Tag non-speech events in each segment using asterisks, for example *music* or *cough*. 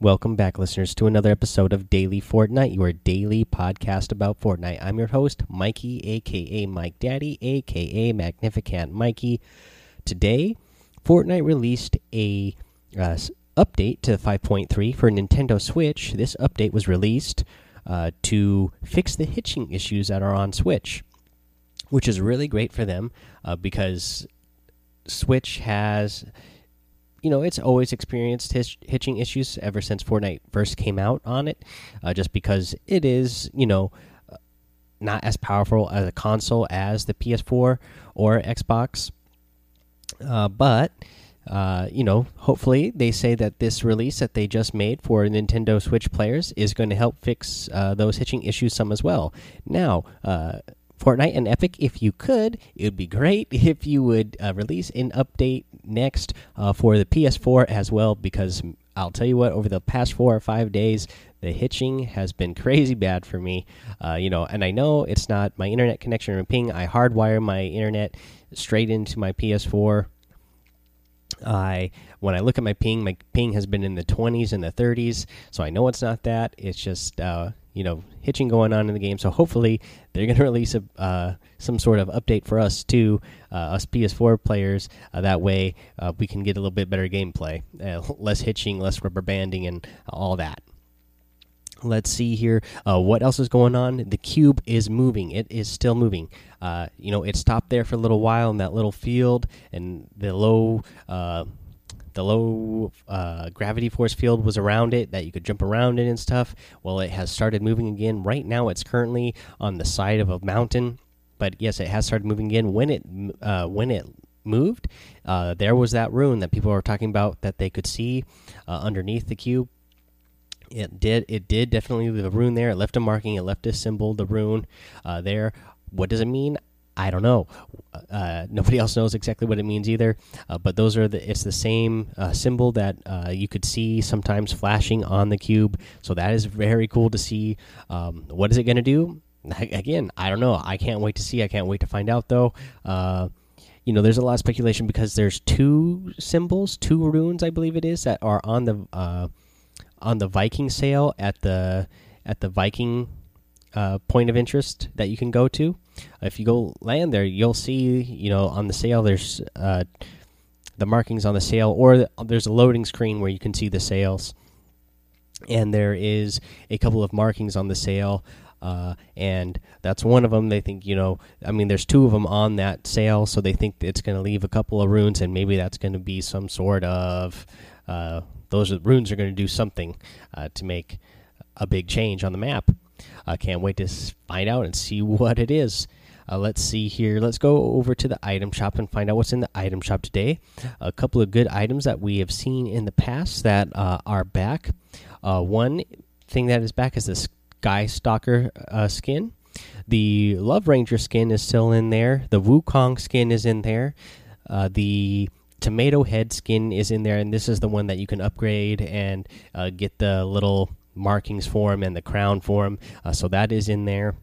Welcome back, listeners, to another episode of Daily Fortnite, your daily podcast about Fortnite. I'm your host, Mikey, aka Mike Daddy, aka Magnificent Mikey. Today, Fortnite released a uh, update to 5.3 for Nintendo Switch. This update was released uh, to fix the hitching issues that are on Switch, which is really great for them uh, because Switch has you know, it's always experienced hitch hitching issues ever since Fortnite first came out on it, uh, just because it is, you know, uh, not as powerful as a console as the PS4 or Xbox. Uh, but, uh, you know, hopefully they say that this release that they just made for Nintendo Switch players is going to help fix uh, those hitching issues some as well. Now, uh, Fortnite and Epic, if you could, it would be great *laughs* if you would uh, release an update next uh, for the PS4 as well, because I'll tell you what, over the past four or five days, the hitching has been *laughs* crazy bad for me. Uh, you know, and I know it's not my internet connection or ping. I hardwire my internet straight into my PS4. I when I look at my ping, my ping has been in the 20s and the 30s, so I know it's not that. It's just uh, you know hitching going on in the game. So hopefully they're going *laughs* to release a uh, some sort of update for us too, uh, us PS4 players. Uh, that way uh, we can get a little bit better gameplay, uh, less hitching, less rubber banding, and all that. Let's see here. Uh, what else is going on? The cube is moving. It is still moving. you know, it stopped there for a little while in that little field, and the low the low uh, gravity force field was around it that you could jump around it and stuff. Well, it has started moving again. Right now, it's currently on the side of a mountain, but yes, it has started moving again. When it uh, when it moved, uh, there was that rune that people were talking about that they could see uh, underneath the cube. It did. It did definitely leave a rune there. It left a marking. It left a symbol. The rune uh, there. What does it mean? I don't know. Uh, nobody else knows exactly what it means either. Uh, but those are the. It's the same uh, symbol that uh, you could see sometimes flashing on the cube. So that is very cool to see. Um, what is it going to do? Again, I don't know. I can't wait to see. I can't wait to find out though. Uh, you know, there's a lot of speculation because there's two symbols, two runes, I believe it is, that are on the uh, on the Viking sail at the at the Viking point of interest that you can go to if you go land there, you'll see, you know, on the sail there's uh, the markings on the sail, or there's a loading screen where you can see the sails, and there is a couple of markings on the sail. Uh, and that's one of them. They think, you know, I mean, there's two of them on that sail, so they think it's going to leave a couple of runes, and maybe that's going to be some sort of uh, those runes are going to do something uh, to make a big change on the map. I can't wait to find out and see *laughs* what it is. Uh, let's see here. Let's go over to the item shop and find out what's in the item shop today. A couple of good items that we have seen in the past that uh, are back. Uh, one thing that is back is the Sky Stalker uh, skin. The Love Ranger skin is still in there. The Wukong skin is in there. Uh, the Tomato Head skin is in there, and this is the one that you can upgrade and uh, get the little markings for him and the crown for him. Uh, so that is in there.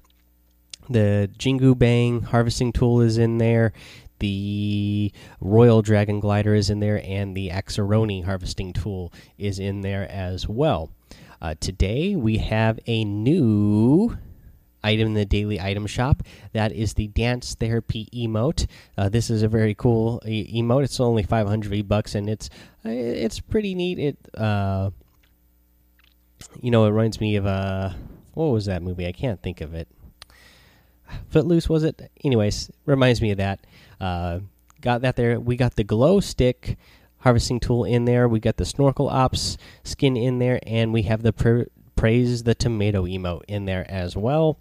The Jingu Bang harvesting tool is in there. The Royal Dragon Glider is in there, and the Axeroni harvesting tool is in there as well. Uh, today we have a new item in the daily item shop. That is the dance therapy emote. Uh, this is a very cool emote. It's only 500 V bucks, and it's it's pretty neat. It uh, you know, it reminds me of uh, what was that movie? I can't think of it. Footloose was it? Anyways, reminds me of that. Uh, got that there. We got the glow stick harvesting tool in there. We got the snorkel ops skin in there, and we have the praise the tomato emote in there as well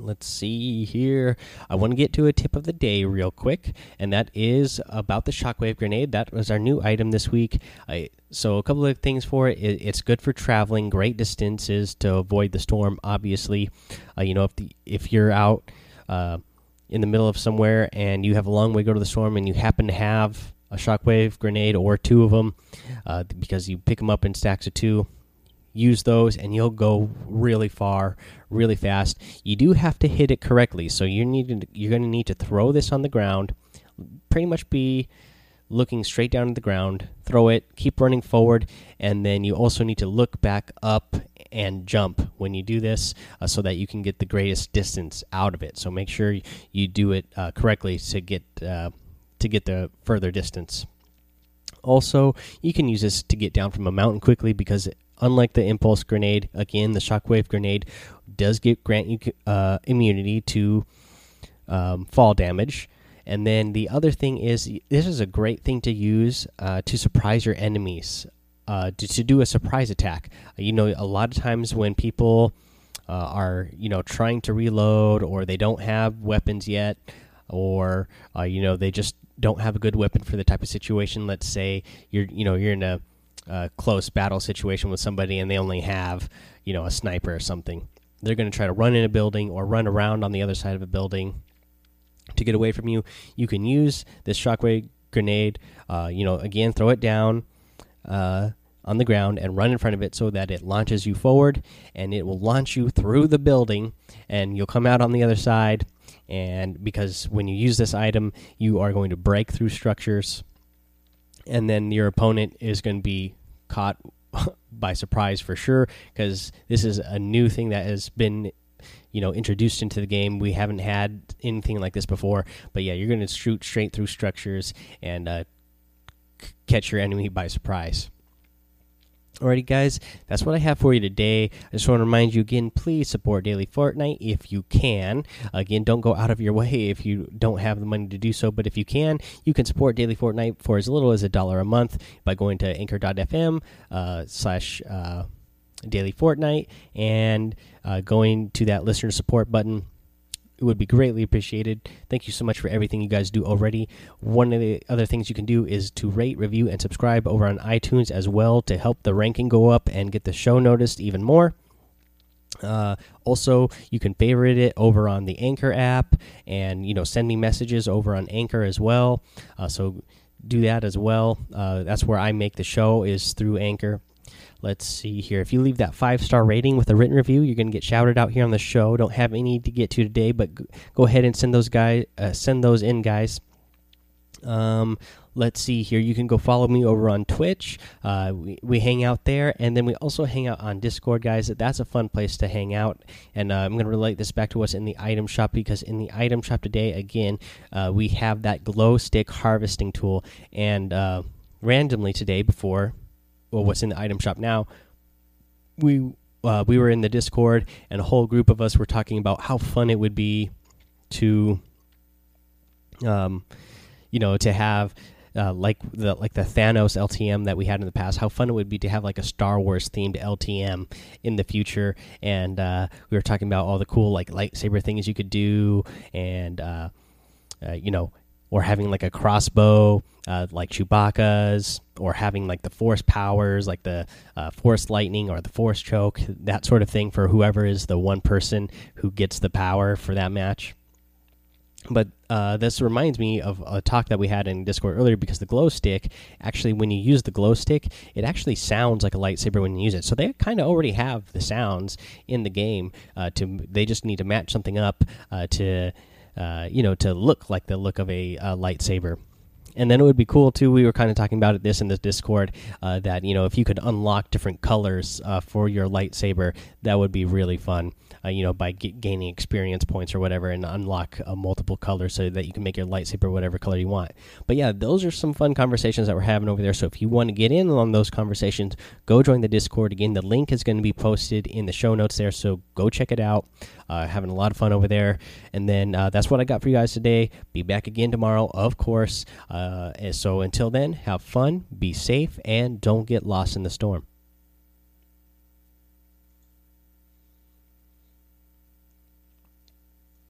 let's see here. I want to get to a tip of the day real quick, and that is about the shockwave grenade. That was our new item this week. I, so, a couple of things for it. it. It's good for traveling great distances to avoid the storm. Obviously, uh, you know if the if you're out uh, in the middle of somewhere and you have a long way to go to the storm, and you happen to have a shockwave grenade or two of them, uh, because you pick them up in stacks of two use those and you'll go really far really fast you do have to hit it correctly so you need to, you're going to need to throw this on the ground pretty much be looking straight down to the ground, throw it, keep running forward, and then you also need to look back up and jump when you do this uh, so that you can get the greatest distance out of it. So make sure you do it uh, correctly to get uh, to get the further distance. Also, you can use this to get down from a mountain quickly because unlike the impulse grenade, again the shockwave grenade does get grant you uh, immunity to um, fall damage. And then the other thing is, this is a great thing to use uh, to surprise your enemies, uh, to, to, do a surprise attack. Uh, you know, a lot of times when people uh, are, you know, trying to reload or they don't have weapons yet, or uh, you know, they just don't have a good weapon for the type of situation. Let's say you're, you know, you're in a close battle situation with somebody and they only have, you know, a sniper or something. They're going to try to run in a building or run around on the other side of a building to get away from you. You can use this shockwave grenade. Uh, you know, again, throw it down uh, on the ground and run in front of it so that it launches you forward, and it will launch you through the building, and you'll come out on the other side. And because when you use this item, you are going to break through structures, and then your opponent is going to be caught *laughs* by surprise for sure because this is a new thing that has been you know introduced into the game. We haven't had anything like this before, but yeah, you're going to shoot straight through structures and uh, catch your enemy by surprise. Alrighty, guys, that's what I have for you today. I just want to remind you again please support Daily Fortnite if you can. Again, don't go out of your *laughs* way if you don't have the money to do so, but if you can, you can support Daily Fortnite for as little as a dollar a month by going to anchor.fm uh, slash. Uh, daily Fortnite and uh, going to that listener support button. It would be greatly appreciated. Thank you so much for everything you guys do already. One of the other things you can do is to rate, review, and subscribe over on iTunes as well to help the ranking go up and get the show noticed even more. Uh, also, you can favorite it over on the Anchor app, and you know send me messages over on Anchor as well. Uh, so do that as well. Uh, that's where I make the show is through Anchor. Let's see here. If you leave that five star rating with a written review, you're going to get shouted out here on the show. Don't have any to get to today, but go ahead and send those guys uh, send those in, guys. Um, let's see here. You can go follow me over on Twitch. Uh, we, we hang out there, and then we also hang out on Discord, guys. That's a fun place to hang out. And uh, I'm going to relate this back to what's in the item shop because in the item shop today, again, uh, we have that glow stick harvesting tool. And uh, randomly today, before well, what's in the item shop now, we uh, we were in the Discord and a whole group of us were talking about how fun it would be to, um, you know, to have. Uh, like the like the Thanos LTM that we had in the past, how fun it would be to have like a Star Wars themed LTM in the future. And uh, we were talking about all the cool like lightsaber things you could do, and uh, uh you know, or having like a crossbow uh, like Chewbacca's, or having like the force powers, like the uh, force lightning or the force choke, that sort of thing for whoever is the one person who gets the power for that match. But uh, this reminds me of a talk that we had in Discord earlier because the glow stick, actually, when you use the glow stick, it actually sounds like a lightsaber when you use it. So they kind of already have the sounds in the game. Uh, to they just need to match something up uh, to uh, you know, to look like the look of a, a lightsaber and then it would be cool too. We were kind of talking about it this in the Discord uh, that you know if you could unlock different colors uh, for your lightsaber, that would be really fun uh, you know, by gaining experience points or whatever, and unlock uh, multiple colors so that you can make your lightsaber whatever color you want. But yeah, those are some fun conversations that we're having over there. So if you want to get in on those conversations, go join the Discord. Again, the link is going to be posted in the show notes there, so go check it out. Uh, having a lot of fun over there. And then uh, that's what I got for you guys today. Be back again tomorrow, of course. Uh, so until then, have fun, be safe, and don't get lost in the storm.